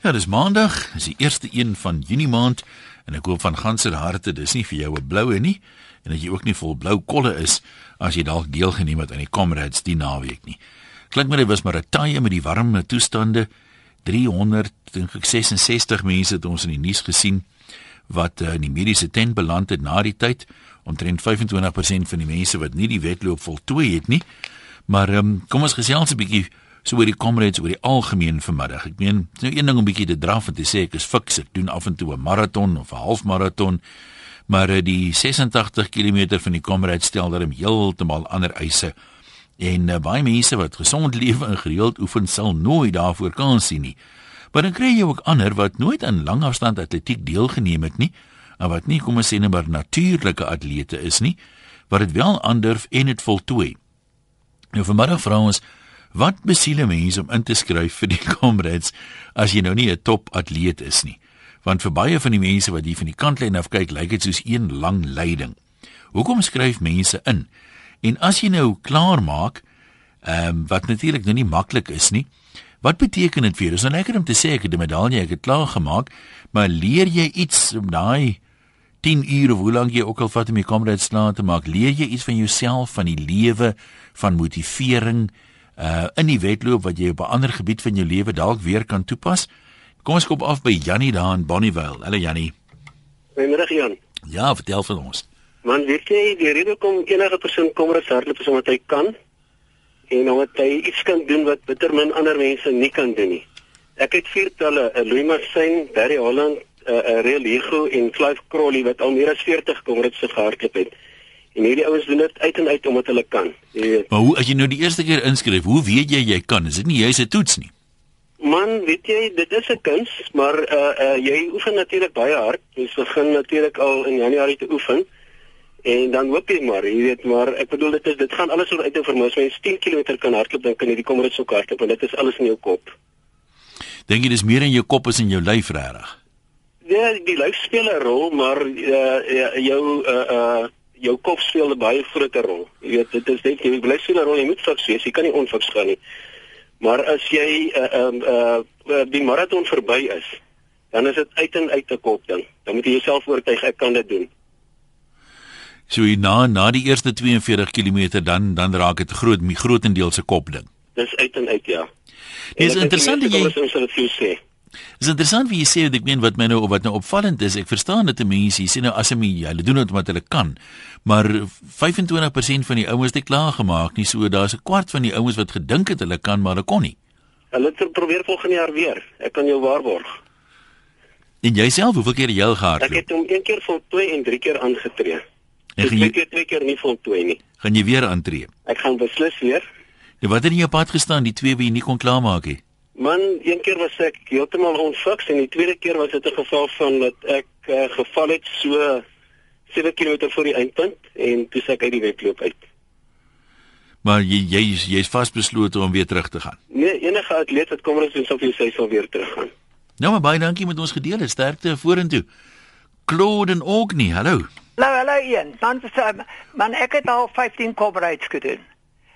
Ja, dis Maandag, dis die eerste een van Junie maand en ek hoop van ganse harte dis nie vir jou 'n bloue nie en dat jy ook nie vol blou kolle is as jy dalk deelgeneem het aan die Comrades die naweek nie. Klink my dit was maar 'n tye met die warme toestande. 300 dink ek 66 mense het ons in die nuus gesien wat uh, in die mediese tent beland het na die tyd. Omtrent 25% van die mense wat nie die wedloop voltooi het nie. Maar um, kom ons gesels 'n bietjie so oor die comrades oor die algemeen vanmiddag. Ek meen, dis nou een ding om bietjie te draf en te sê ek is fiks, ek doen af en toe 'n maraton of 'n halfmaraton, maar eh, die 86 km van die comrades stel daarom heeltemal ander eise. En uh, baie mense wat gesond lewe en gereeld oefen sal nooit daarvoor kan sien nie. Maar dan kry jy ook ander wat nooit aan langafstand atletiek deelgeneem het nie, en wat nie kom ons sê net maar natuurlike atlete is nie, wat dit wel aandurf en dit voltooi. Nou vanmiddag vra ons Wat besiele mense om in te skryf vir die comrades as jy nou nie 'n top atleet is nie? Want vir baie van die mense wat hier van die kantlyn af kyk, lyk dit soos een lang lyding. Hoekom skryf mense in? En as jy nou klaar maak, ehm um, wat natuurlik nou nie maklik is nie. Wat beteken dit vir jou? Dis nou lekker om te sê ek het die medalje ek het klaar gemaak, maar leer jy iets om daai 10 ure of hoe lank jy ook al vat om die comrades klaar te maak, leer jy iets van jouself, van die lewe, van motivering? Uh in die wedloop wat jy op 'n ander gebied van jou lewe dalk weer kan toepas. Kom ons kop af by Jannie daar in Bonnievale. Hallo Jannie. Goeiemiddag Jan. Ja, vertel vir ons. Man, weet jy, die rede kom enige persoon kom rus hardloop is omdat hy kan en omdat hy iets kan doen wat bitter min ander mense nie kan doen nie. Ek het viertalle, 'n eh, Louis Marsin, Barry Holland, 'n uh, uh, Real Hugo en Clive Crawley wat al meer as 40 kom rus gehardloop het. En hierdie ouens doen dit uit en uit omdat hulle kan. Jy weet. Maar hoe as jy nou die eerste keer inskryf, hoe weet jy jy kan? Is dit nie jy se toets nie? Man, weet jy, dit is 'n kuns, maar uh uh jy oefen natuurlik baie hard. Jy begin natuurlik al in Januarie te oefen. En dan hoop jy maar, jy weet, maar ek bedoel dit is dit gaan alles oor uit jou vermoë. As jy 10 km kan hardloop, dan kan jy die kommerits so hardloop en dit is alles in jou kop. Dink jy dis meer in jou kop as in jou lyf regtig? Ja, die lyf speel 'n rol, maar uh jou uh uh jou kop speel 'n baie groter rol. Jy weet, dit is net jy bly sien 'n rol, jy moet fiks wees, jy kan nie onfiks gaan nie. Maar as jy uh um uh die maraton verby is, dan is dit uit en uit 'n kop ding. Dan moet jy jouself oortuig ek kan dit doen. So na na die eerste 42 km dan dan raak dit groot grootendeels se kop ding. Dis uit en uit ja. Dis interessant jy sê. Dis interessant wie jy sê ek meen wat my nou wat nou opvallend is. Ek verstaan dit mense sê nou as hulle hulle doen dit wat hulle kan. Maar 25% van die ouens het klaar gemaak nie. So daar's 'n kwart van die ouens wat gedink het hulle kan maar hulle kon nie. Hulle het probeer volgende jaar weer. Ek kan jou waarborg. En jouself hoeveel keer jy gehard? Ek het hom een keer voltooi en drie keer aangetree. En gaan jy twee keer nie voltooi nie. Gaan jy weer aantree? Ek gaan beslis weer. Ja, wat het in jou pad gestaan die twee wie jy nie kon klaarmaak nie? Man, een keer was ek heeltemal onfiks en die tweede keer was dit 'n geval van dat ek uh, geval het so 7 km voor die eindpunt en toe sê ek uit die wedloop uit. Maar jy jy jy's vasbeslote om weer terug te gaan. Nee, enige atleet wat kom rus en sou vir sy sal weer terug gaan. Nou maar baie dankie met ons gedeel het. Sterkte vorentoe. Claude en Ogni, hallo. Hallo, hallo Ian. Dan sê man ek het al 15 comrades gedoen.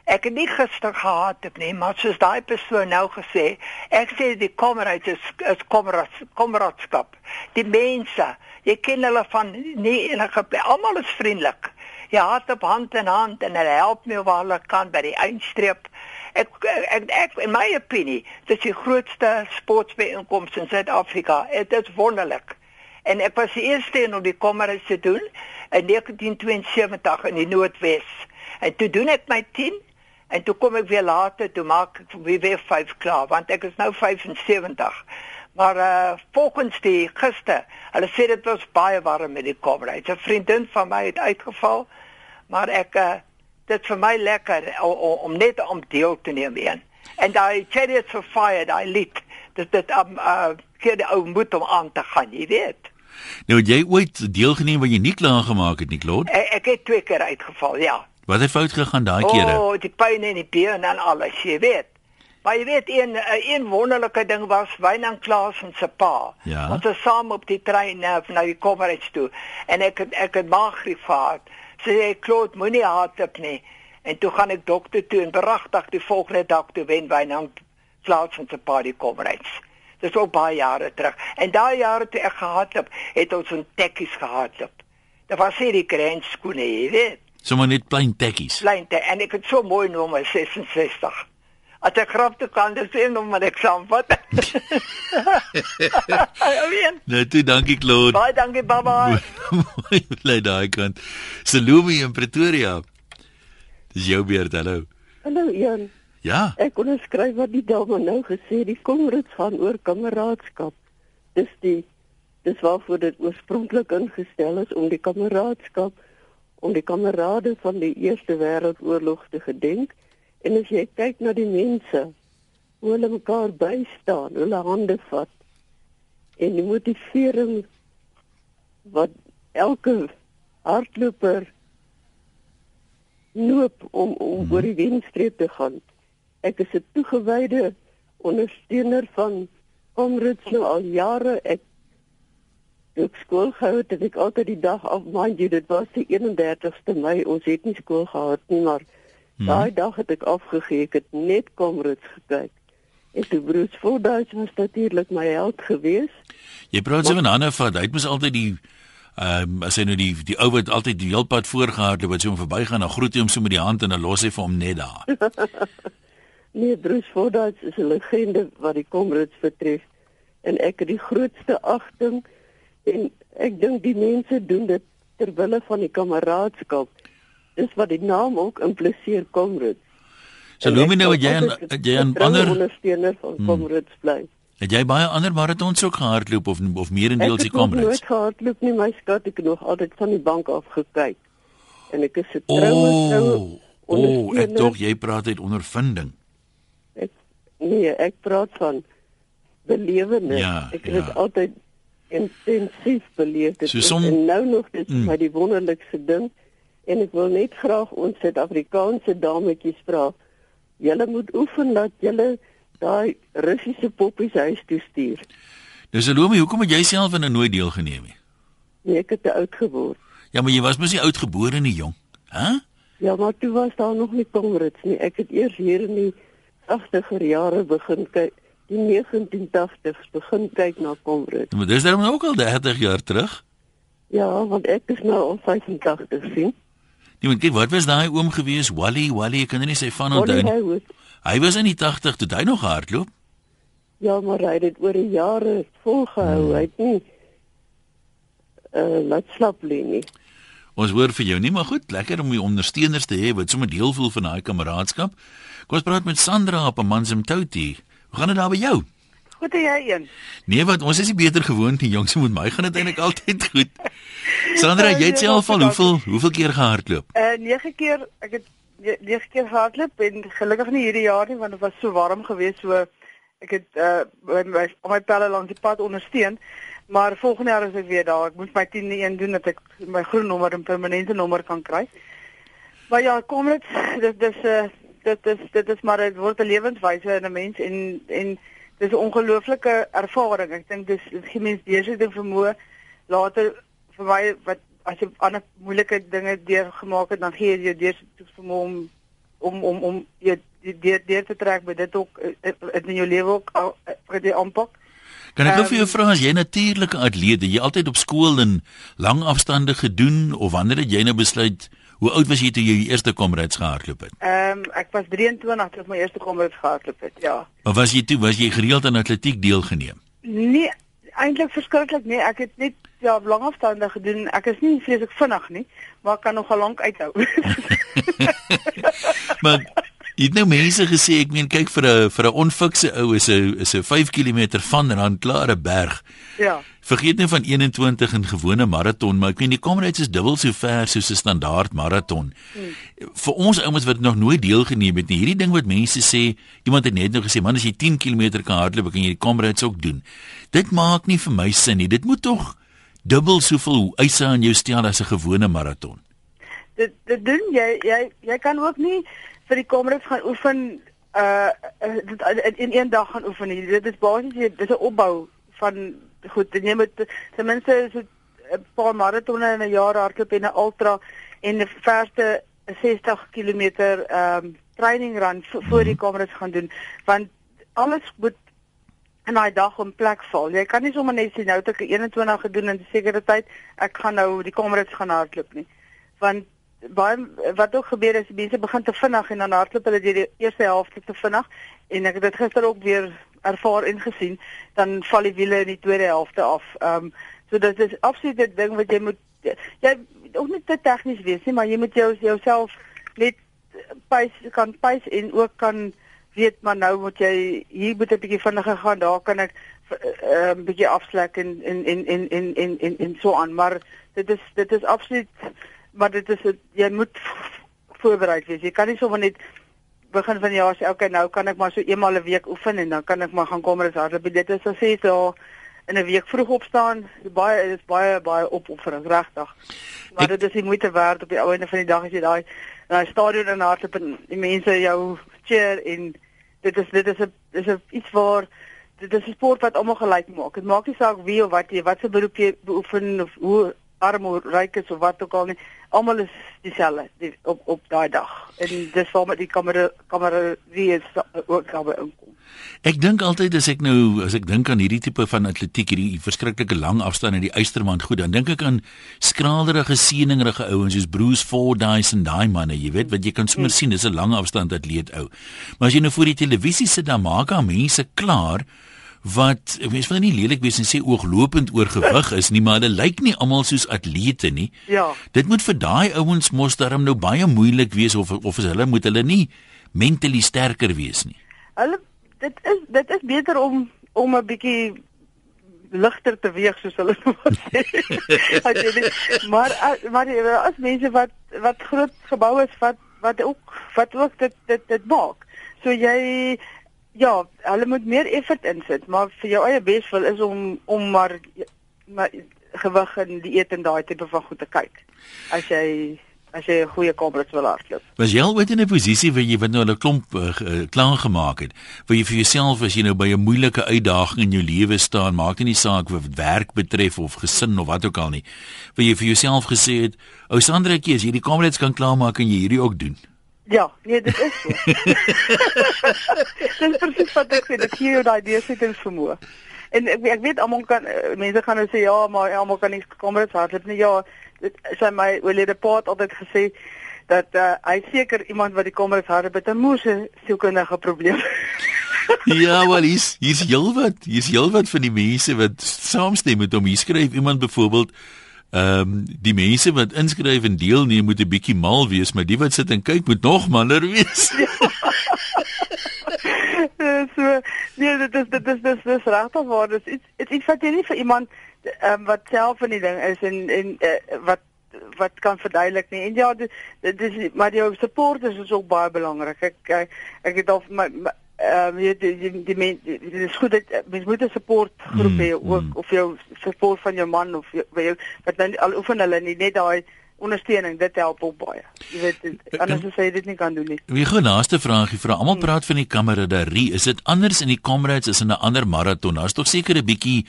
Ek het nie gister gehad het nie, maar soos daai persoon nou gesê, ek sê die kamerads is is kamerads, kameradskap. Die mense, jy ken hulle van nie enige almal is vriendelik. Jy het op hand in hand en hulle help my waar hulle kan by die eindstreep. Ek ek, ek in my opinie, dit is die grootste sportbijeenkoms in Suid-Afrika. Dit is wonderlik. En ek was die eerste om die kamerads te doen in 1972 in die Noordwes. En toe doen ek my 10 En toe kom ek weer later toe maak ek weer 5 klaar want ek is nou 75. Maar uh volgens die gister, hulle sê dit was baie warm met die coverage. 'n Vriendin van my het uitgeval, maar ek uh dit vir my lekker om, om net om deel te neem een. En daai Chariots of Fire, daai lied, dit dit um uh keer die ou moed om aan te gaan, jy weet. Nou jy ooit deelgeneem wat jy nie klaar gemaak het nie, Claude? Ek, ek het twee keer uitgeval, ja. Wat het fout gegaan daai kere? O, oh, die pyn in die been en alles, jy weet. Maar jy weet een eh, een wonderlike ding was Wynand Klaas en se pa. Ja. Ons was saam op die trein na na die coverage toe en ek het ek het maagriep gehad. Sê ek kloot moenie hardop nie. En toe gaan ek dokter toe en beragtig die volgende dag toe wen Wynand Klaas en se pa die coverage. Dis ook baie jare terug. En daai jare toe ek gehardloop, het ons 'n tekkies gehardloop. Dit was hier die grensskoene, jy weet. Sommer net plain tekkies. Plain te en ek het so mooi nommer 66. As ek grap toe kan, dis een nommer ek saamvat. Alleen. Nou toe, dankie Claude. Baie dankie, baba. Mooi bly daai kant. Salome in Pretoria. Dis jou beurt, hallo. Hallo Jan. Ja. Ek onderskryf wat die dame nou gesê, die komrits gaan oor kameraadskap. Dis die dis waarvoor dit oorspronklik ingestel is om die kameraadskap om die kamerade van die Eerste Wêreldoorlog te gedenk. En as jy kyk na die mense, hoe hulle mekaar bystaan, hulle hande vat en die motivering wat elke hardloper noop om om Mhm. oor die wenstreep te gaan. Ek is 'n toegewyde ondersteuner van Comrades nou al jare. Ek toe ek skool gehou het, het ek altyd die dag af, mind you, dit was die 31ste Mei. Ons het nie skool gehad nie, maar Mhm. daai dag het ek afgegee. Ek het net Comrades gekyk. En toe Bruce Fordyce was natuurlik my held geweest. Jy praat so van hande vat. Hy het mos altyd die ehm um, as hy nou die die ou wat altyd die heelpad voorgehardloop wat so om verbygaan, dan groet hy hom so met die hand en dan los hy vir hom net daar. Nee, Bruce Fordyce is 'n legende wat die Comrades betref en ek het die grootste agting en ek dink die mense doen dit ter wille van die kameraadskap. Dis wat die naam ook impliseer Comrades. Salome nou het jy het jy aan ander ondersteuner van Comrades bly. het jy baie ander marathons ook gehardloop of of meerendeels die Ek het Comrades? nooit gehardloop nie, my skat, ek het nog altyd van die bank af gekyk. En ek is 'n troue troue Oh, oh, ek dog jy praat uit ondervinding. Ek nee, ek praat van belewenis. Ja, ek het ja. altyd intensief beleef. Dit So som- en nou nog dit Mm. my die wonderlikste ding en ek wil net graag ons Suid-Afrikaanse dametjies vra. Julle moet oefen dat julle daai Russiese poppies huis toe stuur. Dis Salome, hoekom het jy self aan 'n nooit deelgeneem nie? Nee, ek het te oud geword. Ja, maar jy was mos nie oud gebore nie, jong. Hæ? Ja, maar toe was daar nog nie Comrades nie. Ek het eers hier in die 80er jare begin kyk, die 1980s begin kyk na Comrades. Maar dis dan ook al 30 jaar terug. Ja, want ek is nou al 85 sien. Nee, want kyk, wat was daai oom gewees? Wally, Wally, ek kan nie sy van onthou nie. hy was in die 80 toe hy nog hardloop. Ja, maar hy het dit oor die jare volgehou. Hmm. Hy het nie uh laat slap lê nie. Ons hoor vir jou nie, maar goed, lekker om die ondersteuners te hê wat sommer deel voel van daai kameraadskap. Kom ons praat met Sandra op 'n Mansimtouti. Hoe gaan dit daar by jou? Goed jy een. Nee, wat ons is nie beter gewoond nie, jongs, met my gaan dit eintlik altyd goed. Sandra, jy het self al hoeveel hoeveel keer gehardloop? Uh 9 keer, ek het 9 keer gehardloop en gelukkig nie hierdie jaar nie want dit was so warm geweest so ek het uh my my, my pelle langs die pad ondersteun. Maar volgende jaar is ek weer daar. Ek moet my 10 een doen dat ek my groen nommer en permanente nommer kan kry. Maar ja, kom dit dit dis uh dit is dit is maar dit word 'n lewenswyse in 'n mens en en dis 'n ongelooflike ervaring. Ek dink dis dit gee mens deursetting vermoë later vir my wat as jy ander moeilike dinge deurgemaak het, dan gee jy jou deursetting vermoë om om om om jy deur deur te trek by dit ook eh, eh, in jou lewe ook al- eh, wat jy aanpak. Kan ek um, vir jou vra as jy natuurlike atleet, jy altyd op skool in lang afstande gedoen of wanneer het jy nou besluit hoe oud was jy toe jy die eerste komrades gehardloop het? Ehm um, ek was 23 toe ek my eerste komrad gehardloop het. Ja. Of was jy toe was jy gereeld aan atletiek deelgeneem? Nee, eintlik verskriklik nee. Ek het net ja, lang afstande gedoen. Ek is nie vreeslik vinnig nie, maar ek kan nogal lank uithou. Maar jy het nou mense gesê, ek meen kyk vir 'n vir 'n onfikse ou is 'n is 'n 5 km van en dan klare berg. ja. Vergeet nou van 21 in gewone maraton, maar ek meen die komrades is dubbel so ver soos 'n standaard maraton. Hmm. Vir ons ouens wat nog nooit deelgeneem het nie, hierdie ding wat mense sê, iemand het net nou gesê, man as jy 10 km kan hardloop, kan jy die komrades ook doen. Dit maak nie vir my sin nie. Dit moet tog dubbel soveel eise aan jou stel as 'n gewone maraton. Dit dit doen jy jy jy kan ook nie vir die komrades gaan oefen uh uh, dit in, in een dag gaan oefen. Dit is basies dit is 'n opbou van goed, jy moet ten minste so 'n paar maratonne in 'n jaar hardloop en 'n ultra en 'n verste 60 km ehm um, training run vo, voor die komrades gaan doen want alles moet in daai dag in plek val. Jy kan nie sommer net sê nou het ek 21 gedoen in 'n sekere tyd, ek gaan nou die kamerads gaan hardloop nie. Want baie wat ook gebeur is mense begin te vinnig en dan hardloop hulle deur die eerste helfte te vinnig en ek het dit gister ook weer ervaar en gesien, dan val die wiele in die tweede helfte af. Ehm um, so dit is absoluut 'n ding wat jy moet jy ook nie te tegnies wees nie, maar jy moet jou jouself net pace kan pace en ook kan weet maar nou moet jy hier moet 'n bietjie vinniger gaan, daar kan ek 'n uh, bietjie afslek en en en en en en en, en so aan, maar dit is dit is absoluut maar dit is het, jy moet voorberei wees. Jy kan nie sommer net begin van die jaar sê okay nou kan ek maar so eenmal 'n een week oefen en dan kan ek maar gaan kom en hardloop. Dit is as jy so in 'n week vroeg opstaan. Baie is baie baie opoffering regtig. Maar dit is nie moeite werd op die ou einde van die dag as jy daai daai stadion in hardloop en die mense jou cheer en dit is dit is 'n is 'n iets waar dit is 'n sport wat almal gelyk maak. Dit maak nie saak wie of wat jy wat se beroep jy beoefen of hoe arm of ryk is of wat ook al nie. Almal is dieselfde die, op op daai dag. En dis waar met die kamera kamera wie is ook daar inkom. Ek dink altyd as ek nou as ek dink aan hierdie tipe van atletiek, hierdie verskriklike lang afstand in die uistermand goed, dan dink ek aan skraalderige seëningrige ouens soos Bruce Fordyce en daai manne, jy weet, wat jy kan sommer hmm. sien, dis 'n lang afstand atleet ou. Maar as jy nou voor die televisie sit, dan maak aan mense klaar wat mense van nie lelik wees en sê ooglopend oor gewig is nie, maar hulle lyk nie almal soos atlete nie. Ja. Dit moet vir daai ouens mos darm nou baie moeilik wees of of is hulle moet hulle nie mentally sterker wees nie. Hulle dit is dit is beter om om 'n bietjie ligter te weeg soos hulle sê. maar maar as mense wat wat groot gebou is wat wat ook wat ook dit dit dit maak. So jy ja, hulle moet meer effort insit, maar vir jou eie beswil is om om maar maar gewig en die eet en daai tipe van goed te kyk. As jy as jy 'n goeie kompleks wil hardloop. Was jy al ooit in 'n posisie waar jy wat nou 'n klomp uh, klaar gemaak het, waar jy vir jouself as jy nou by 'n moeilike uitdaging in jou lewe staan, maak nie saak wat werk betref of gesin of wat ook al nie, waar jy vir jouself gesê het, "Ou Sandra, ek as jy die kompleks kan klaarmaak en jy hierdie ook doen." Ja, nee, dit is so. dit is presies wat ek sê, dit gee jou daai deursettingsvermoë. En ek, ek weet almal kan uh, mense gaan nou sê ja, maar almal kan nie kompleks hardloop nie. Ja, dit sy my oorlede pa het altyd gesê dat uh, hy seker iemand wat die kommers harde 'n moose sielkundige probleem. ja, wel hier's hier's heelwat, hier's heelwat van die mense wat saamstem met hom. Hier skryf iemand byvoorbeeld ehm um, die mense wat inskryf en deelneem moet 'n bietjie mal wees, maar die wat sit en kyk moet nog maler wees. so nee, dit is dit is dit is, is regtig waar. Dit is iets iets wat jy nie vir iemand um, wat self in die ding is en en uh, wat wat kan verduidelik nie. En ja, dit, dit is maar jou support is, ook baie belangrik. Ek ek, ek het al my ehm uh, die die die men dit is goed dat mens moet 'n support groep hê mm, ook mm. of jou support van jou man of jou, jou wat dan al oefen hulle nie net daai ondersteuning dit help ook baie. Jy weet anders as jy dit nie kan doen nie. Wie gou laaste vraagie vir almal praat van die kameraderie. Is dit anders in die comrades as in 'n ander maraton? Daar's tog seker 'n bietjie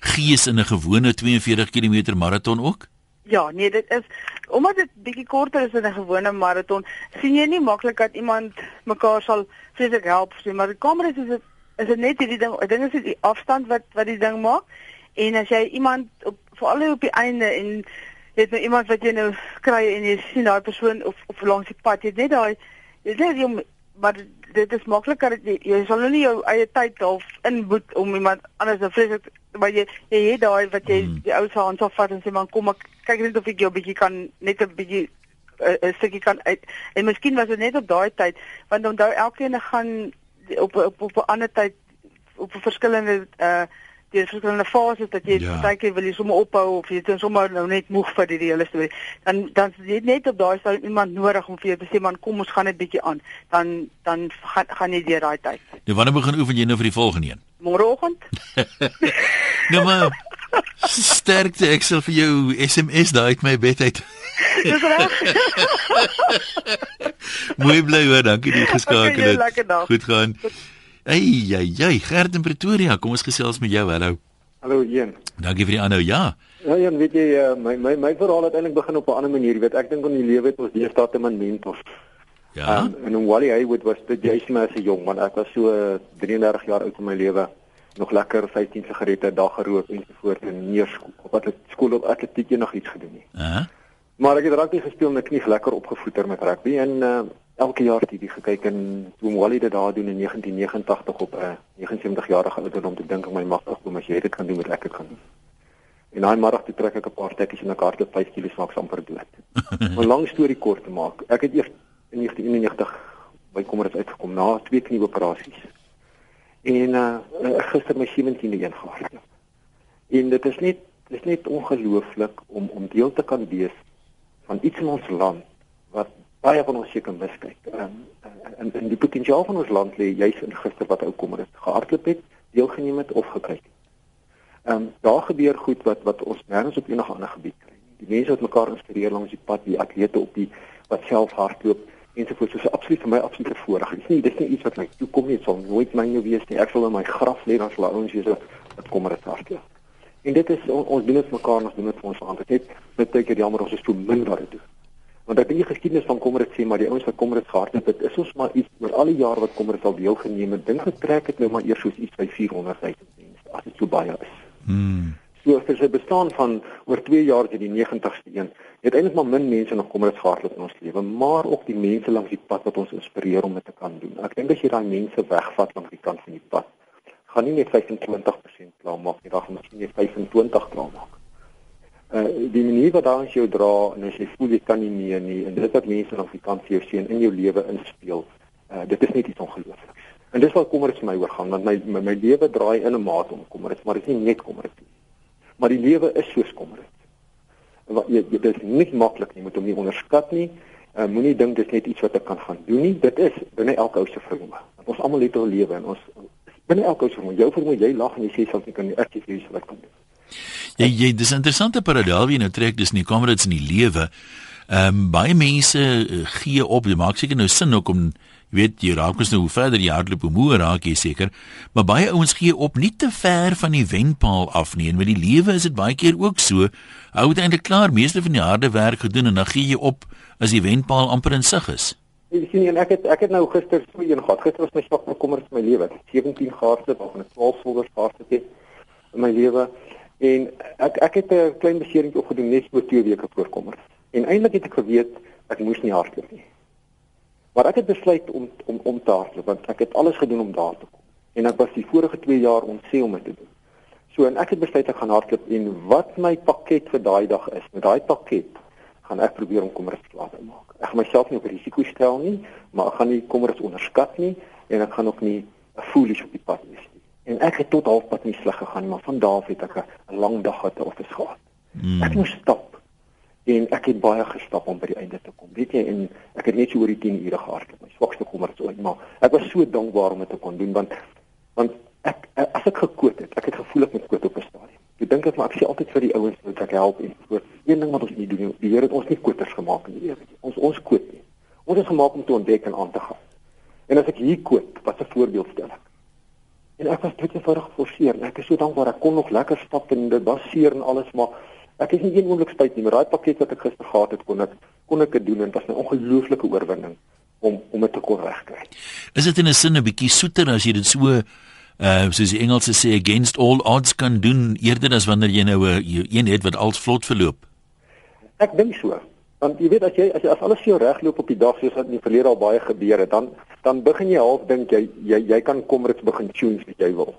gees in 'n gewone 42 km maraton ook? Ja, nee, dit is omdat dit bietjie korter is as 'n gewone maraton, sien jy nie maklik dat iemand mekaar sal vreeslik help nie, maar die kamera is dit is dit net hierdie ding, ek dink dit is die afstand wat wat die ding maak. En as jy iemand op veral op die einde en jy het nou iemand wat jy nou kry en jy sien daai persoon of of langs die pad, jy net daai jy net jy maar dit is makliker dat jy jy sal nou nie jou eie tyd half inboet om iemand anders te vreeslik maar jy jy het daai wat jy hmm. die ou se hand sal vat en sê man kom ek kyk net of ek jou bietjie kan net 'n bietjie 'n stukkie kan uit en miskien was dit net op daai tyd want onthou elkeen gaan op op op 'n ander tyd op verskillende uh die verskillende fases dat jy ja. baie keer wil jy sommer ophou of jy dan sommer nou net moeg vir die hele storie. Dan dan jy net op daai sou iemand nodig om vir jou te sê man kom ons gaan net bietjie aan. Dan dan gaan gaan jy deur daai tyd. Nou wanneer begin oefen jy nou vir die volgende een? Môreoggend. nou maar sterkte ek sal vir jou SMS daai uit my bed uit. Dis reg. Mooi bly hoor, dankie dat jy geskakel het. Okay, Goed gaan. Ey, ey, ey, Gert in Pretoria, kom ons gesels met jou. Hallo. Hallo, Ian. Dankie vir die aanhou. Ja. Ja, Ian, weet jy, uh, my my my verhaal het eintlik begin op 'n ander manier. Jy weet, ek dink aan die lewe het ons deesdae te min mentors. Ja. Um, en om Wally Haywood was dit juist maar as 'n jong man. Ek was so 33 jaar oud in my lewe. Nog lekker 15 sigarette 'n dag gerook en so voort en nie skool op wat skool op atletiek enigiets gedoen nie. Uh -huh. Maar ek het rugby gespeel en ek knie lekker opgevoeter met rugby en uh, elke jaar TV gekyk en toe Wally dit daar doen in 1989 op 'n uh, 79 jarige ouderdom te dink ek my magtig kom as jy dit kan doen met ek dit kan doen. En daai middag toe trek ek 'n paar tekkies en ek hardloop 5 km maak amper dood. 'n Lang storie kort te maak. Ek het eers in 1991 by Kommerits uitgekom na twee knieoperasies. En uh gister my 17de een gehardloop. En dit is net dit is net ongelooflik om om deel te kan wees van iets in ons land wat baie van ons seker miskyk. Ehm en en die potensiaal van ons land lê juis in gister wat ou Kommerits gehardloop het, deelgeneem het of gekyk het. Ehm um, daar gebeur goed wat wat ons nêrens op enige ander gebied kry. Die mense wat mekaar inspireer langs die pad, die atlete op die wat self hardloop ensovoorts. So, so absoluut vir my absolute voorreg. Dit is nie dis nie iets wat my toekom nie, dit sal nooit myne wees nie. Ek sal in my graf lê dan sal ouens wees wat kommer dit hardloop. En dit is on, ons doen dit mekaar, ons doen dit vir ons land. Dit net baie keer jammer ons is so min wat dit doen. Want ek weet die geskiedenis van kommer dit sê, maar die ouens wat kommer dit gehardloop het, is ons maar iets oor al die jare wat kommer dit al deelgeneem het. Dink getrek het nou maar eers soos iets by 400 000 mense. As dit so baie is. Hmm. So vir sy bestaan van oor 2 jaar dit die 90ste een. Het eintlik maar min mense nog kom dit gehardloop in ons lewe, maar ook die mense langs die pad wat ons inspireer om dit te kan doen. Ek dink as jy daai mense wegvat langs die kant van die pad, gaan nie net 25% klaar maak nie, dan gaan miskien net 25 klaar maak. Uh die manier wat daai jou dra en as jy voel jy kan nie meer nie en dit wat mense langs die kant vir jou sien in jou lewe inspeel, uh dit is net iets ongeloofliks. En dis waar kommer dit vir my oorgaan want my my, my lewe draai in 'n mate om kommer maar dit is nie net kommer nie. Maar die lewe is soos kommer. Wat jy dit is nie maklik nie, moet hom nie onderskat nie. Uh, Moenie dink dis net iets wat ek kan gaan doen nie. Dit is binne elke ou se vermoë. Ons almal het 'n lewe en ons binne elke ou se vermoë. Jou vermoë, jy lag en jy sê soms ek kan ek sê jy wat kan doen. Jy jy dis 'n interessante parallel wie nou trek dis nie dit in die lewe. Ehm um, baie mense uh, gee op, jy maak seker nou sin ook om jy weet jy raak mos nou hoe verder jy hardloop hoe moer raak jy seker. Maar baie ouens gee op nie te ver van die wenpaal af nie en met die lewe is dit baie keer ook so. Hou dit eintlik klaar meeste van die harde werk gedoen en dan gee jy op as die wenpaal amper in sig is. Jy sien en ek het ek het nou gister so een gehad. Gister was my swak bekommerd vir my lewe. 17 gehardloop of 'n 12 volgers gehardloop het in my lewe. En ek ek het 'n klein beseringkie opgedoen net so 2 weke voor kommer en eintlik het ek geweet ek moes nie hardloop nie Maar ek het besluit om om om te hardloop want ek het alles gedoen om daar te kom. En ek was die vorige 2 jaar ontse om dit te doen. So en ek het besluit ek gaan hardloop en wat my pakket vir daai dag is, met daai pakket gaan ek probeer om kommers klaar te maak. Ek gaan myself nie op risiko stel nie, maar ek gaan nie kommers onderskat nie en ek gaan ook nie foolish op die pad wees nie. En ek het tot halfpad nie sleg gegaan, maar van daar af het ek 'n lang dag gehad of is gehad. Mm. Ek moes stap en ek het baie gestap om by die einde te kom. Weet jy, en ek het net so oor die 10 ure gehardloop. My swakste kommer is ooit, maar ek was so dankbaar om dit te kon doen want want ek as ek gekoot het, ek het gevoel ek moet koot op 'n stadium. Ek dink ek maar ek sê altyd vir die ouens wat ek help en voor een ding wat ons nie doen, die Here het ons nie koters gemaak in die lewe nie. Ons ons koot nie. Ons is gemaak om te ontdek en aan te gaan. En as ek hier koot, wat 'n voorbeeld stel ek. En ek was dit eenvoudig geforseer. Ek is so dankbaar ek kon nog lekker stap en dit was seer en alles, maar Ek is nie een oomblik spyt nie, maar daai pakket wat ek gister gehad het, kon ek kon ek dit doen en dit was 'n ongelooflike oorwinning om om dit te kon regkry. Is dit in 'n sin 'n bietjie soeter as jy dit so uh soos die Engelse sê against all odds kan doen eerder as wanneer jy nou 'n een het wat als vlot verloop? Ek dink so. Want jy weet as jy as jy as alles vir jou regloop op die dag soos wat in die verlede al baie gebeur het, dan dan begin jy half dink jy jy jy kan komrits begin tune as jy wil.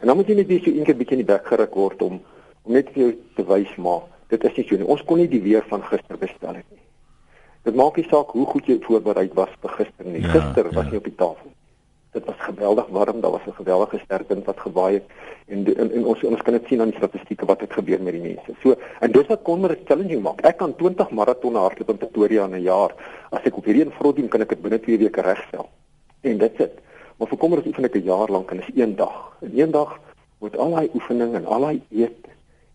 En dan moet jy net weer so eendag bietjie in die bek geruk word om om net vir jou te wys maar dit is nie so nie. Ons kon nie die weer van gister bestel het nie. Dit maak nie saak hoe goed jy voorberei was vir gister nie. Ja, gister ja. was jy op die tafel. Dit was geweldig warm, daar was 'n geweldige sterk wind wat gewaai het en, en en ons ons kan dit sien aan die statistieke wat het gebeur met die mense. So en dis wat kon maar 'n challenging maak. Ek kan 20 maratonne hardloop in Pretoria in 'n jaar. As ek op hierdie een vrot doen, kan ek dit binne 2 weke regstel. En dit sit. Maar vir is oefen ek 'n jaar lank en is een dag. In een dag moet al daai oefening en al daai eet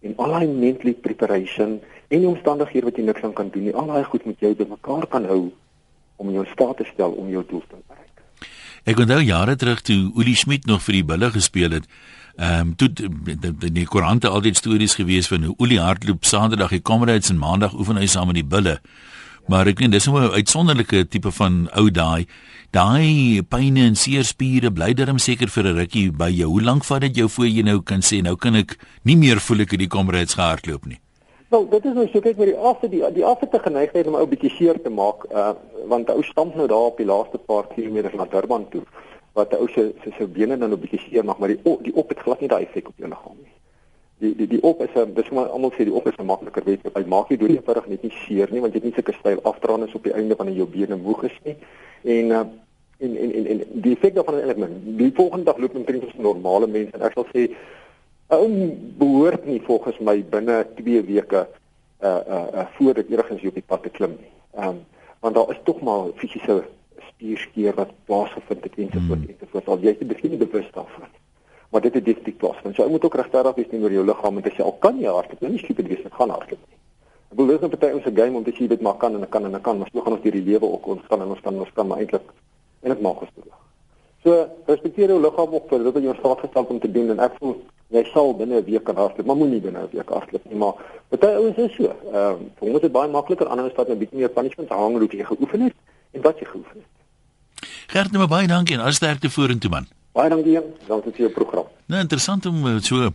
en al daai mentally preparation en die omstandighede wat jy niks aan kan doen nie, al daai goed moet jy bymekaar kan hou om jou staat te stel om jou doel te bereik. Ek onthou jare terug toe Uli Schmidt nog vir die Bulle gespeel het. Ehm um, toe in die koerante altyd stories gewees van hoe Uli hardloop Saterdag, kom uit en Maandag oefen hy saam met die Bulle. Maar ek weet dis nou 'n uitsonderlike tipe van ou daai. Daai pyne en seerspiere bly darm seker vir 'n rukkie by jou. Hoe lank vat dit jou voor jy nou kan sê nou kan ek nie meer voel ek het die komrades gehardloop nie? Wel, dit is nou so kyk met die afte die die afte te geneigheid om ou bietjie seer te maak, uh want ou stamp nou daar op die laaste paar kilometers na Durban toe wat ou se se se bene dan 'n bietjie seer maak, maar die op, die op het glad nie daai effek op jou liggaam nie. Die die die op is 'n dis maar almal sê die op is 'n makliker weet hy maak nie dood eenvoudig net nie seer nie want jy het nie sulke styl afdraande op die einde van jou bene moeg is nie. En uh en en en, en die effek daarvan is eintlik min. Die volgende dag loop omtrent soos normale mense en ek sal sê ou behoort nie volgens my binne 2 weke uh uh, uh voor dit enigsins op die pad te klim nie. Ehm um, want daar is tog maar fisiese spierskeer wat plaasgevind het ensovoorts hmm. ensovoorts al jy is begin bewus daarvan. Maar dit het definitief plaasvind. So jy moet ook regtig wees oor jou liggaam en sê al kan jy hardloop, nou nie stupid wees ek gaan hardloop nie. Ek bedoel dis 'n party ons 'n game om te sê dit maar kan en ek kan en ek kan, maar ons gaan ons hierdie lewe ook ons kan en ons kan ons kan maar eintlik en dit maak ons toe. So respekteer jou liggaam ook vir dit wat jy staat gestel om te doen en ek voel jy sal binne 'n week kan hardloop, maar moenie binne 'n week hardloop nie, maar baie ouens is so. Ehm uh, vir ons is dit baie makliker ander staat 'n bietjie meer punishment hang hoe jy geoefen het en wat jy geoefen het. Gert, nou baie dankie en al sterkte vorentoe man. Baie dankie, dankie vir jou program. Nou interessant om eh, so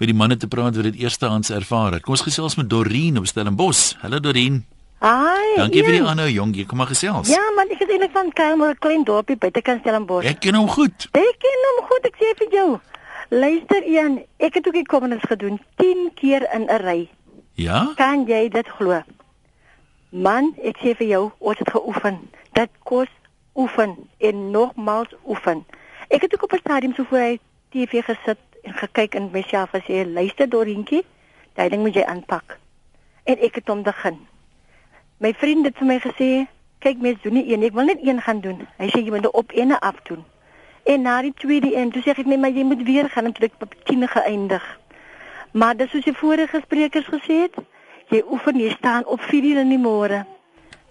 met die manne te praat wat dit eerstehands ervaar het. Kom ons gesels met Dorien op Stellenbosch. Hallo Dorien. Hi. Dankie vir die aanhou jongie, kom maar gesels. Ja, man, ek is eintlik van Kamer, 'n klein dorpie buite kan Stellenbosch. Ek ken hom goed. Ek ken hom goed, ek sê vir jou. Luister een, ek het ook die kommendes gedoen 10 keer in 'n ry. Ja? Kan jy dit glo? Man, ek sê vir jou, ons het geoefen. Dit kos oefen en nogmaals oefen. Ek het ook op 'n stadium so voor hy TV gesit en gekyk en myself gesê, luister Dorientjie, daai ding moet jy aanpak. En ek het hom begin. My vriend het vir my gesê, kyk mens doen nie een, ek wil net een gaan doen. Hy sê jy moet op ene af doen. En na die tweede een, toe sê ek net maar jy moet weer gaan en toe ek op 10 geëindig. Maar dis soos die vorige sprekers gesê het, jy oefen, jy staan op 4 uur in die môre.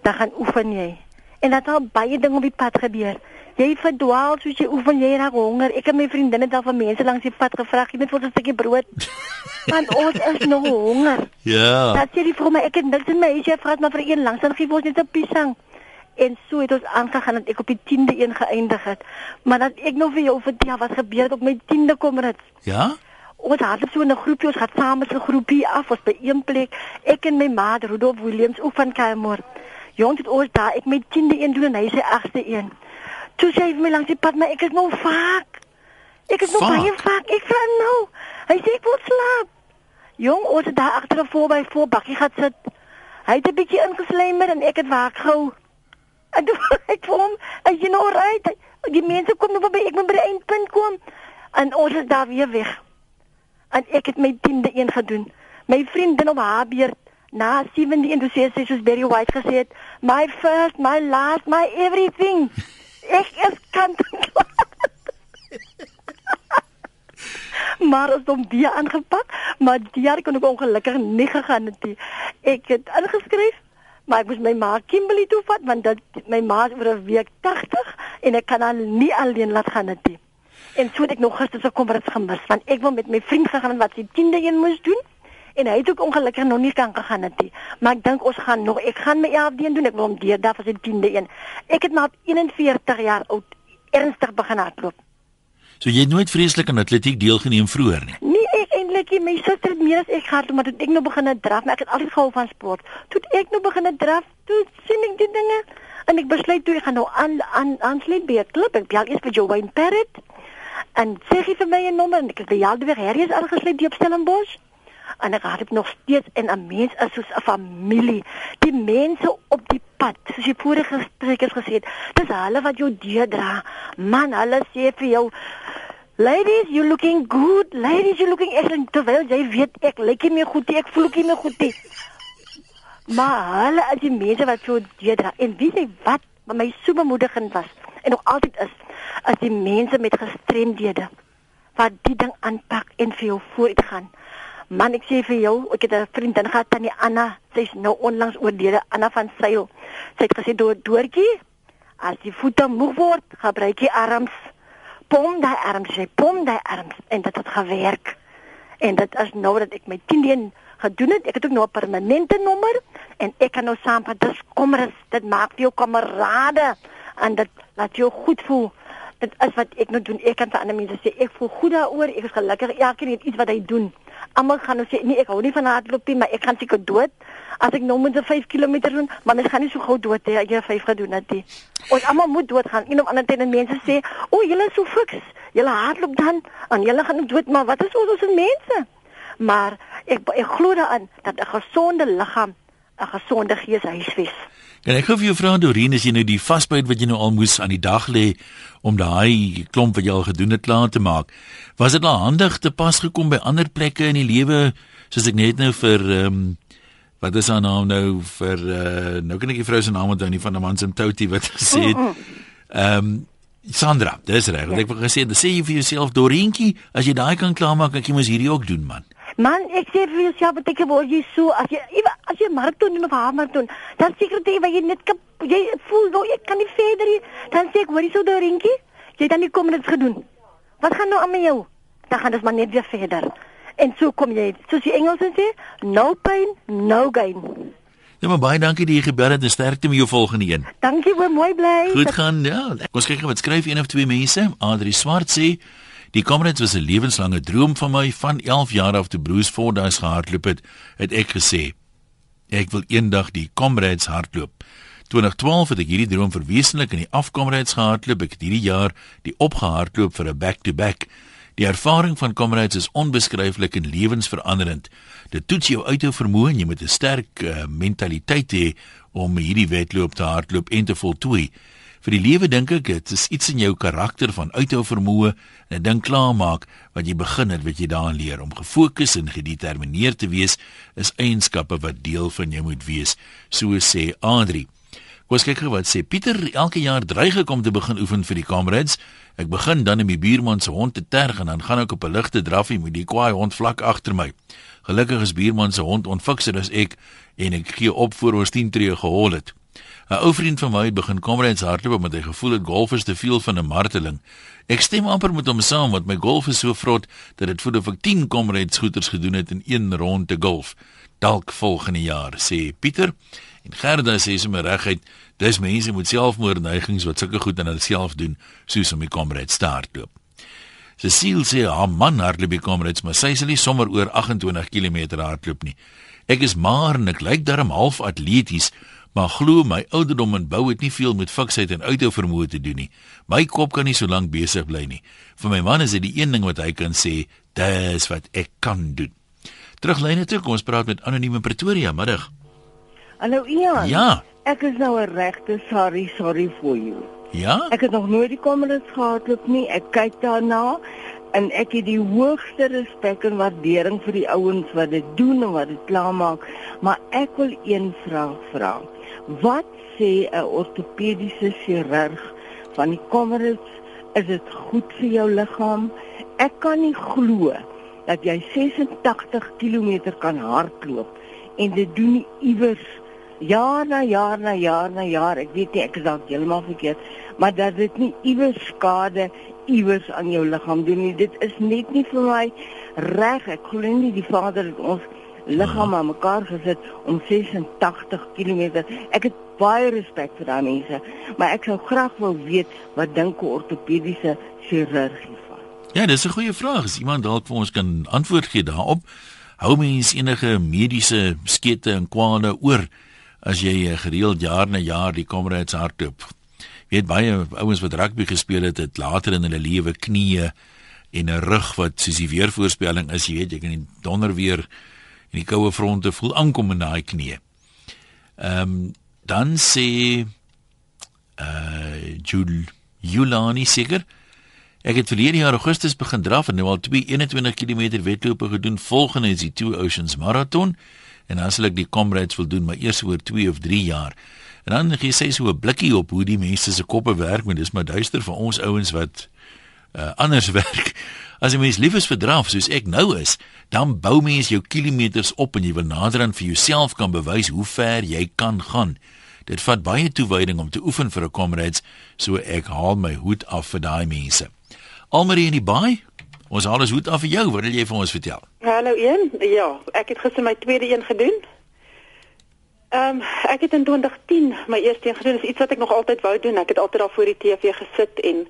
Dan gaan oefen jy. En dat al baie dinge op die pad gebeur. Jy verdwaal soos jy oefen, jy raak honger. Ek het my vriendinne daar van mense langs die pad gevra, "Jy moet vir 'n stukkie brood." Want ons is nog honger. Ja. Dat sê die vrou my, ek het niks in my huis, jy vra maar vir een langs, dan gee ons net 'n piesang. En so het ons aangegaan dat ek op die 10de een geëindig het. Maar dat ek nou vir jou vertel wat gebeur het op my 10de komrits. Ja? Ons het so 'n groepie, ons gaan saam met 'n groepie af, ons by een plek. Ek en my ma, Rudolf Williams, ook van Kamer. Jong het ons daar, ek met 10de een doen en hy sê 8de een. Toe sê hy vir my langs die pad, maar ek is nou vaak. Ek is nog Vaak? baie vaak. Ek vra nou. Hy sê ek wil slaap. Jong, ons het daar agter 'n voorby voor bakkie gaan sit. Hy het 'n bietjie ingeslymer en ek het waak gehou. En toe ek vir hom, "Is jy nou reg? Die mense kom nou by ek moet by die eindpunt kom." En ons is daar weer weg. En ek het my 10de een gedoen. My vriendin op haar beurt na 7de een toe sê sy soos Barry White gesê het, "My first, my last, my everything." Ek is kant en klaar. maar as hom die aangepak, maar die jaar kon ek ongelukkig nie gegaan het nie. Ek het ingeskryf, maar ek moes my ma Kimberley toe vat want dit my ma is oor 'n week 80 en ek kan haar nie alleen laat gaan het nie. En so het ek nog gister se komrits gemis want ek wil met my vriend gegaan wat sy 10de een moes doen en hy het ook ongelukkig nog nie kan gegaan het nie. Maar ek dink ons gaan nog ek gaan my 11de een doen. Ek wil hom deurdaag vir sy 10de een. Ek het maar op 41 jaar oud ernstig begin hardloop. So jy het nooit vreeslik aan atletiek deelgeneem vroeër nie. Nee, ek eintlik. My suster het meer as ek gehad, maar toe ek nou begin draf, maar ek het altyd gehou van sport. Toe ek nou begin draf, toe sien ek die dinge en ek besluit toe ek gaan nou aan aan aansluit by 'n klub. Ek bel eers vir Joanne Parrot en sê hy vir my 'n nommer en ek het by Jaldewer Harris aangesluit die op Stellenbosch. En ek het nog steeds en 'n mens is soos 'n familie. Die mense op die pad, soos die vorige sprekers gesê het, dis hulle wat jou deurdra. Man, hulle sê vir jou Ladies, you looking good. Ladies, you looking excellent. Terwyl jy weet ek lyk nie meer goed nie, ek voel ook nie meer goed nie. Maar hulle is die mense wat so deurdra. En weet jy wat? Wat my so bemoedigend was en nog altyd is, is die mense met gestremdhede wat die ding aanpak en vir jou vooruit gaan. Man, ek sê vir jou, ek het 'n vriendin gehad tannie Anna. Sy's nou onlangs oorlede, Anna van Sail. Sy het gesê door doortjie, as die voete moeg word, gebruik jy arms. Pom daai arms, jy pom daai arms en dit het gewerk. En dit is nou dat ek my 10 een gedoen het. Ek het ook nou 'n permanente nommer en ek kan nou saam met dis kommer dit maak vir jou kamerade en dit laat jou goed voel dit is wat ek nou doen ek kan vir ander mense sê ek voel goed daaroor ek is gelukkig elkeen het iets wat hy doen almal gaan nou sê nee ek hou nie van hardloop nie maar ek gaan seker dood. As ek nou moet 5 km doen maar mens gaan nie so gou dood hê as jy 5 gedoen het nie. Ons almal moet doodgaan. Een of ander tyd en mense sê o julle is so fiks. Julle hardloop dan en julle gaan dood. Maar wat is ons as mense? Maar ek ek glo daaraan dat 'n gesonde liggaam 'n gesonde gees huisves. En ek gou vir jou vra Dorien as jy nou die vasbyt wat jy nou al moes aan die dag lê om daai klomp wat jy al gedoen het klaar te maak. Was dit nou handig te pas gekom by ander plekke in die lewe soos ek net nou vir ehm um, wat is haar naam nou vir uh, nou kan ek die vrou se naam onthou nie van 'n man se toutie wat gesê het. Ehm um, Sandra, dis reg. Ja. Ek wou gesê, sê jy vir jouself Dorientjie, as jy daai kan klaarmaak, ek moet hierdie ook doen man. Man, ek sê vir jouself dat ek word jy so as jy as jy maraton doen of haarmaraton, dan seker jy jy net kap, jy voel nou ek kan nie verder nie. Dan sê ek, "Wat is so Dorientjie? Jy dan nie kom dit gedoen. Wat gaan nou aan met jou? Dan gaan dit maar net weer verder." En so kom jy, soos die Engelsers sê, no pain, no gain. Ja, maar baie dankie dat jy gebel het en sterkte met jou volgende een. Dankie, oom, mooi bly. Goed gaan. Ja, kom kyk wat skryf een of twee mense. Adri Swart sê Die Comrades was 'n lewenslange droom van my van 11 jaar af te Bruce Fordyce gehardloop het, het ek gesê ek wil eendag die Comrades hardloop. 2012 het ek hierdie droom verwesenlik in die afkomrades gehardloop. Ek het hierdie jaar die opgehardloop vir 'n back-to-back. Die ervaring van Comrades is onbeskryflik en lewensveranderend. Dit toets jou uithou vermoë en jy moet 'n sterk uh, mentaliteit hê om hierdie wedloop te hardloop en te voltooi. Vir die lewe dink ek dit is iets in jou karakter van uithou vermoë en 'n ding klaarmaak wat jy begin het wat jy daarin leer om gefokus en gedetermineerd te wees is eienskappe wat deel van jou moet wees so sê Adri. Kom ons kyk gou wat sê Pieter elke jaar dreig ek om te begin oefen vir die Comrades. Ek begin dan om die buurman se hond te terg en dan gaan ek op 'n ligte draffie met die kwaai hond vlak agter my. Gelukkig is buurman se hond onfikser as ek en ek gee op voor ons 10 tree gehol het. 'n Ou vriend van my het begin Comrades hardloop omdat hy gevoel het golf is te veel van 'n marteling. Ek stem amper met hom saam want my golf is so vrot dat dit voel of ek 10 Comrades skooters gedoen het in een ronde golf. Dalk volgende jaar, sê Pieter. En Gerda sê sommer reguit, dis mense met selfmoordneigings wat sulke goed aan hulle self doen, soos om die Comrades te hardloop. Cecile sê haar man hardloop die Comrades, maar sy sal nie sommer oor 28 km hardloop nie. Ek is maar en ek lyk darm half atleties, maar glo my ouderdom en bou het nie veel met fiksheid en uithou vermoë te doen nie. My kop kan nie so lank besig bly nie. Vir my man is dit die een ding wat hy kan sê, dis wat ek kan doen. Teruglyne toe, kom ons praat met anonieme Pretoria middag. Hallo Ian. Ja. Ek is nou 'n regte sorry, sorry for you. Ja? Ek het nog nooit die kommendes gehad op nie. Ek kyk daarna en ek het die hoogste respek en waardering vir die ouens wat dit doen en wat dit klaarmaak, maar ek wil een vraag vra. Wat sê 'n ortopediese chirurg van die kommendes? Is dit goed vir jou liggaam? Ek kan nie glo dat jy 86 km kan hardloop en dit doen nie iewers jaar na jaar na jaar na jaar ek weet nie ek is dalk heeltemal verkeerd maar dat dit nie iewers skade iewers aan jou liggaam doen nie dit is net nie vir my reg ek glo nie die Vader het ons liggaam aan mekaar gesit om 86 km ek het baie respek vir daai mense maar ek sou graag wil weet wat dink 'n ortopediese chirurg hiervan Ja, dis 'n goeie vraag. As iemand dalk vir ons kan antwoord gee daarop, hou mens enige mediese skete en kwale oor as jy eh, gereeld jaar na jaar die Comrades hardloop. Weet baie ouens wat rugby gespeel het, het later in hulle lewe knieë en 'n rug wat soos die weervoorspelling is, jy weet, jy kan die donder weer en die koue fronte voel aankom in daai knieë. Ehm um, dan sê uh Jul Julani seker Ek het verlede jaar Augustus begin draf en nou al 2 21 km wedlope gedoen. Volgende is die Two Oceans Marathon en sal ek die Comrades wil doen, maar eers oor 2 of 3 jaar. En dan gee sy so 'n blikkie op hoe die mense se koppe werk, maar dis maar duister vir ons ouens wat uh, anders werk. As jy mens lief is vir draf soos ek nou is, dan bou mens jou kilometers op en jy wil nader aan vir jouself kan bewys hoe ver jy kan gaan. Dit vat baie toewyding om te oefen vir 'n Comrades, so ek haal my hoed af vir daai mense. Almarie in die baai. Ons haal ons hoed af vir jou. Wat wil jy vir ons vertel? Hallo een. Ja, ek het gister my tweede een gedoen. Ehm um, ek het in 2010 my eerste een gedoen. Dit is iets wat ek nog altyd wou doen. Ek het altyd daar voor die TV gesit en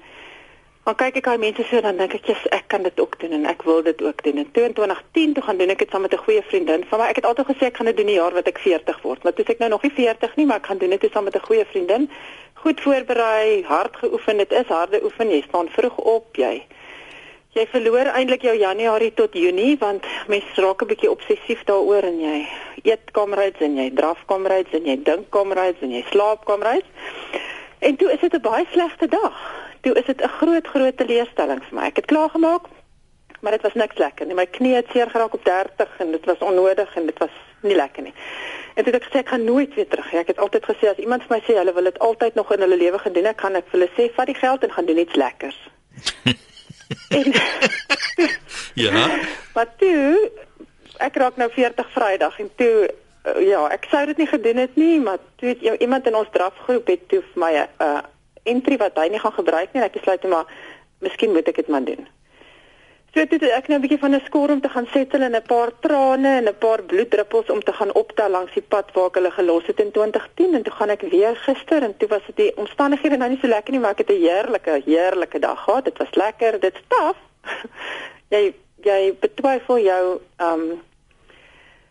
dan kyk ek al mense so dan dink ek jy's ek kan dit ook doen en ek wil dit ook doen. In 2010 toe gaan doen ek dit saam met 'n goeie vriendin van my. Ek het altyd gesê ek gaan dit doen die jaar wat ek 40 word. Maar toe ek nou nog nie 40 nie, maar ek gaan doen dit saam met 'n goeie vriendin. Goed voorberei, hard geoefen. Dit is harde oefen. Jy staan vroeg op, jy jy verloor eintlik jou Januarie tot Junie want mens raak 'n bietjie obsessief daaroor en jy eet kamerads en jy draf kamerads en jy dink kamerads en jy slaap kamerads. En toe is dit 'n baie slegte dag. Toe is dit 'n groot groot teleurstelling vir my. Ek het klaar gemaak, maar dit was niks lekker nie. My knie het seer geraak op 30 en dit was onnodig en dit was nie lekker nie. En toe het ek gesê ek gaan nooit weer terug. Ek het altyd gesê as iemand vir my sê hulle wil dit altyd nog in hulle lewe gedoen, ek gaan ek vir hulle sê vat die geld en gaan doen iets lekkers. en, ja. Maar toe ek raak nou 40 Vrydag en toe uh, ja, ek sou dit nie gedoen het nie, maar toe het iemand in ons drafgroep het toe vir my 'n uh, entry wat hy nie gaan gebruik nie, ek besluit maar miskien moet ek dit maar doen. So dit ek nou 'n bietjie van 'n skoor om te gaan settle en 'n paar trane en 'n paar bloeddruppels om te gaan optel langs die pad waar ek hulle gelos het in 2010 en toe gaan ek weer gister en toe was dit die omstandighede nou nie so lekker nie maar ek het 'n heerlike heerlike dag gehad. Dit was lekker, dit's taaf. jy jy betwyfel jou ehm um,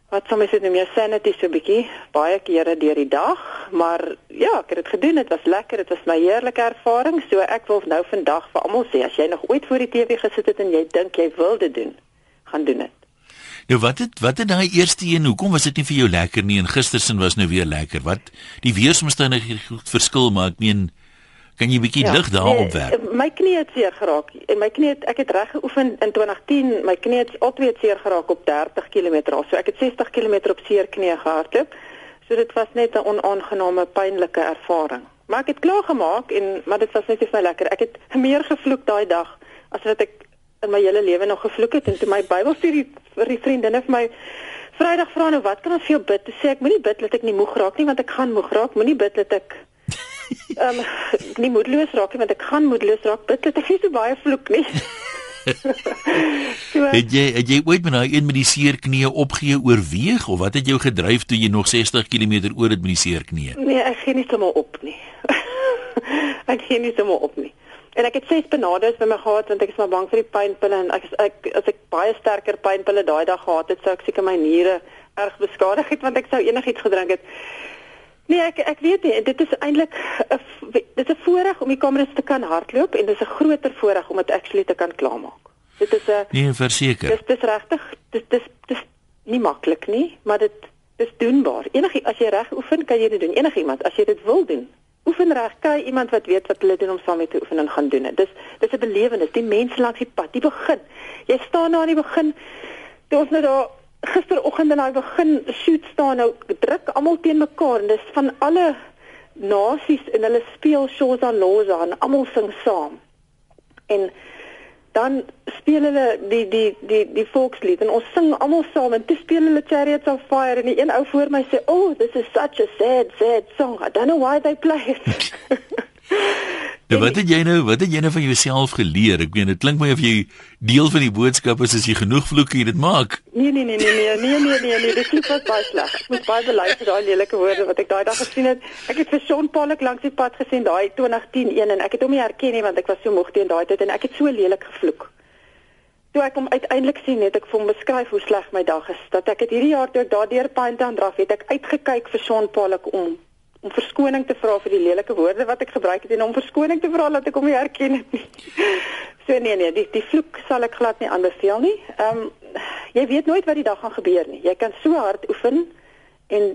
wat dit nou meer sanity so bietjie baie kere deur die dag, maar ja, ek het dit gedoen, dit was lekker, dit was my heerlike ervaring. So ek wil nou vandag vir almal sê as jy nog ooit voor die TV gesit het en jy dink jy wil dit doen, gaan doen dit. Nou wat het wat het daai eerste een, hoekom was dit nie vir jou lekker nie en gistersin was nou weer lekker? Wat die weeromstandighede verskil, maar ek meen Kan jy 'n bietjie ja, lig daarop nee, werk? My knie het seer geraak. En my knie het ek het reg geoefen in 2010. My knie het altyd seer geraak op 30 km. So ek het 60 km op seer knie gehardloop. So dit was net 'n onaangename pynlike ervaring. Maar ek het klaar gemaak en maar dit was net nie vir my lekker. Ek het meer gevloek daai dag as wat ek in my hele lewe nog gevloek het en toe my Bybelstudie vir die vriendinne vir my Vrydag vra nou wat kan ons vir jou bid? Toe sê ek moenie bid dat ek nie moeg raak nie want ek gaan moeg raak. Moenie bid dat ek Ehm um, nie moedeloos raak nie want ek gaan moedeloos raak. Bid dat ek nie so baie vloek nie. so, het jy het jy ooit met daai een met die seer knie opgee oorweeg of wat het jou gedryf toe jy nog 60 km oor het met die seer knie? Nee, ek gee nie sommer op nie. ek gee nie sommer op nie. En ek het ses benades by my gehad want ek is maar bang vir die pynpille en ek ek as ek baie sterker pynpille daai dag gehad het, sou ek seker my niere erg beskadig het want ek sou enigiets gedrink het. Nee, ek ek weet nie, dit is eintlik 'n dit is 'n voorreg om die kameras te kan hardloop en dit is 'n groter voorreg om dit actually te kan klaarmaak. Dit is 'n Nee, verseker. Dis dis regtig, dis dis dis nie maklik nie, maar dit dis doenbaar. Enige as jy reg oefen, kan jy dit doen. Enige iemand as jy dit wil doen. Oefen reg, kry iemand wat weet wat hulle doen om saam met te oefen en gaan doen dit. Dis dis 'n belewenis, die mense langs die pad, die begin. Jy staan nou aan die begin. Toe ons nou daar gisteroggend in daai begin shoot staan nou druk almal teen mekaar en dis van alle nasies en hulle speel shows aan Loza en almal sing saam. En dan speel hulle die die die die volkslied en ons sing almal saam en toe speel hulle Chariots of Fire en die een ou voor my sê, "Oh, this is such a sad sad song. I don't know why they play it." Nou wat het jy nou, wat het jy nou van jouself geleer? Ek weet dit klink my of jy deel van die boodskap is as jy genoeg vloek jy dit maak. Nee nee nee nee nee nee nee nee, nee dit klink baie sleg. Ek moet baie bely vir daai lelike woorde wat ek daai dag gesien het. Ek het vir Sean Pollock langs die pad gesien daai 2010 een en ek het hom nie herken nie want ek was so moeg teen daai tyd en ek het so lelik gevloek. Toe ek hom uiteindelik sien het ek vir hom beskryf hoe sleg my dag is. Dat ek het hierdie jaar toe ek daardeur Pinetown draf het ek uitgekyk vir Sean Pollock om om verskoning te vra vir die lelike woorde wat ek gebruik het en om verskoning te vra dat ek hom nie herken het nie. So nee nee, die die vloek sal ek glad nie aanbeveel nie. Ehm um, jy weet nooit wat die dag gaan gebeur nie. Jy kan so hard oefen en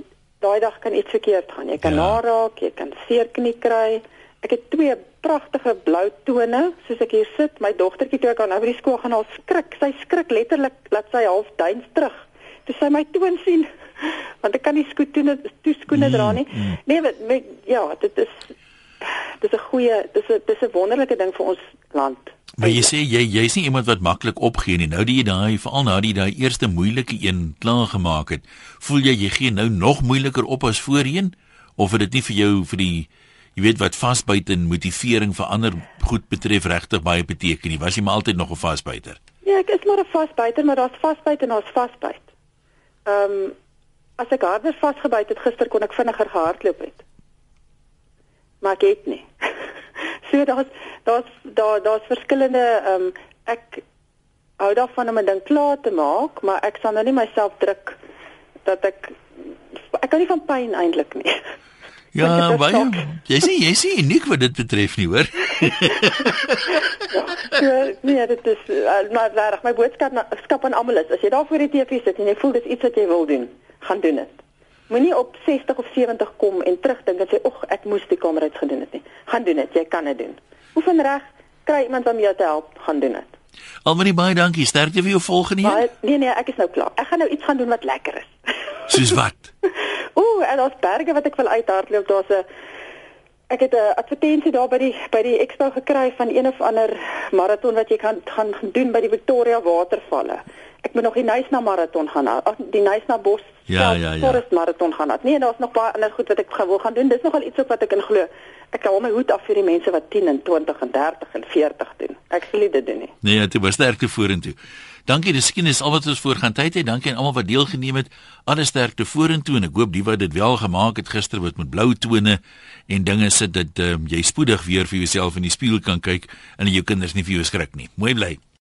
daai dag kan iets verkeerd gaan. Jy kan ja. naraak, jy kan seer knie kry. Ek het twee pragtige blou tone soos ek hier sit. My dogtertjie toe ek aan nou by die skool gaan, al skrik. Sy skrik letterlik dat sy half duins terug. Toe sy my toon sien want ek kan nie skoene toeskoene mm, dra nie. Mm. Nee, met, met, ja, dit is dit is 'n goeie, dit is 'n dis 'n wonderlike ding vir ons land. Maar jy sê jy jy's nie iemand wat maklik opgee nie. Nou die jy daai veral nou die daai eerste moeilike een klaar gemaak het, voel jy jy gee nou nog moeiliker op as voorheen of het dit nie vir jou vir die jy weet wat vasbyt en motivering vir ander goed betref regtig baie beteken nie. Was jy maar altyd nog 'n vasbyter? Ja, ek is maar 'n vasbyter, maar daar's vasbyt en daar's vasbyt. Ehm um, as ek harder vasgebyt het gister kon ek vinniger gehardloop het. Maar ek het nie. so daar's daar's daar daar's verskillende ehm um, ek hou daarvan om 'n ding klaar te maak, maar ek sal nou nie myself druk dat ek ek kan nie van pyn eintlik nie. Ja, baie. Jy sien, jy sien uniek wat dit betref nie, hoor. ja, nee, dit is uh, maar reg, my boodskap skap aan almal is, as jy daar voor die TV sit en jy voel dis iets wat jy wil doen, gaan doen dit. Moenie op 60 of 70 kom en terugdink en sê, "Ag, ek moes die kamer uit gedoen het nie." Gaan doen dit, jy kan dit doen. Oefen reg, kry iemand om jou te help, gaan doen dit. Almarie baie dankie. Sterkte vir jou volgende een. Nee nee, ek is nou klaar. Ek gaan nou iets gaan doen wat lekker is. Soos wat? Ooh, en daar's berge wat ek wil uithardloop. Daar's 'n ek het 'n advertensie daar by die by die expo gekry van een of ander maraton wat jy kan gaan doen by die Victoria watervalle. Ek moet nog die Nysna maraton gaan. Ag, die Nysna bos ja, ja, ja. Forest maraton gaan. Nee, daar's nog baie ander goed wat ek wil gaan doen. Dis nogal iets wat ek in glo. Ek hou my hoed af vir die mense wat 10 en 20 en 30 en 40 doen. Ek sê dit doen nie. Nee, dit was sterkte vorentoe. Dankie, dis skielik al wat ons voorgaan tyd het. Dankie aan almal wat deelgeneem het. Alles sterkte vorentoe en ek hoop die wat dit wel gemaak het gister wat met blou tone en dinge sit dat um, jy spoedig weer vir jouself in die spieël kan kyk en jou kinders nie vir jou skrik nie. Mooi bly.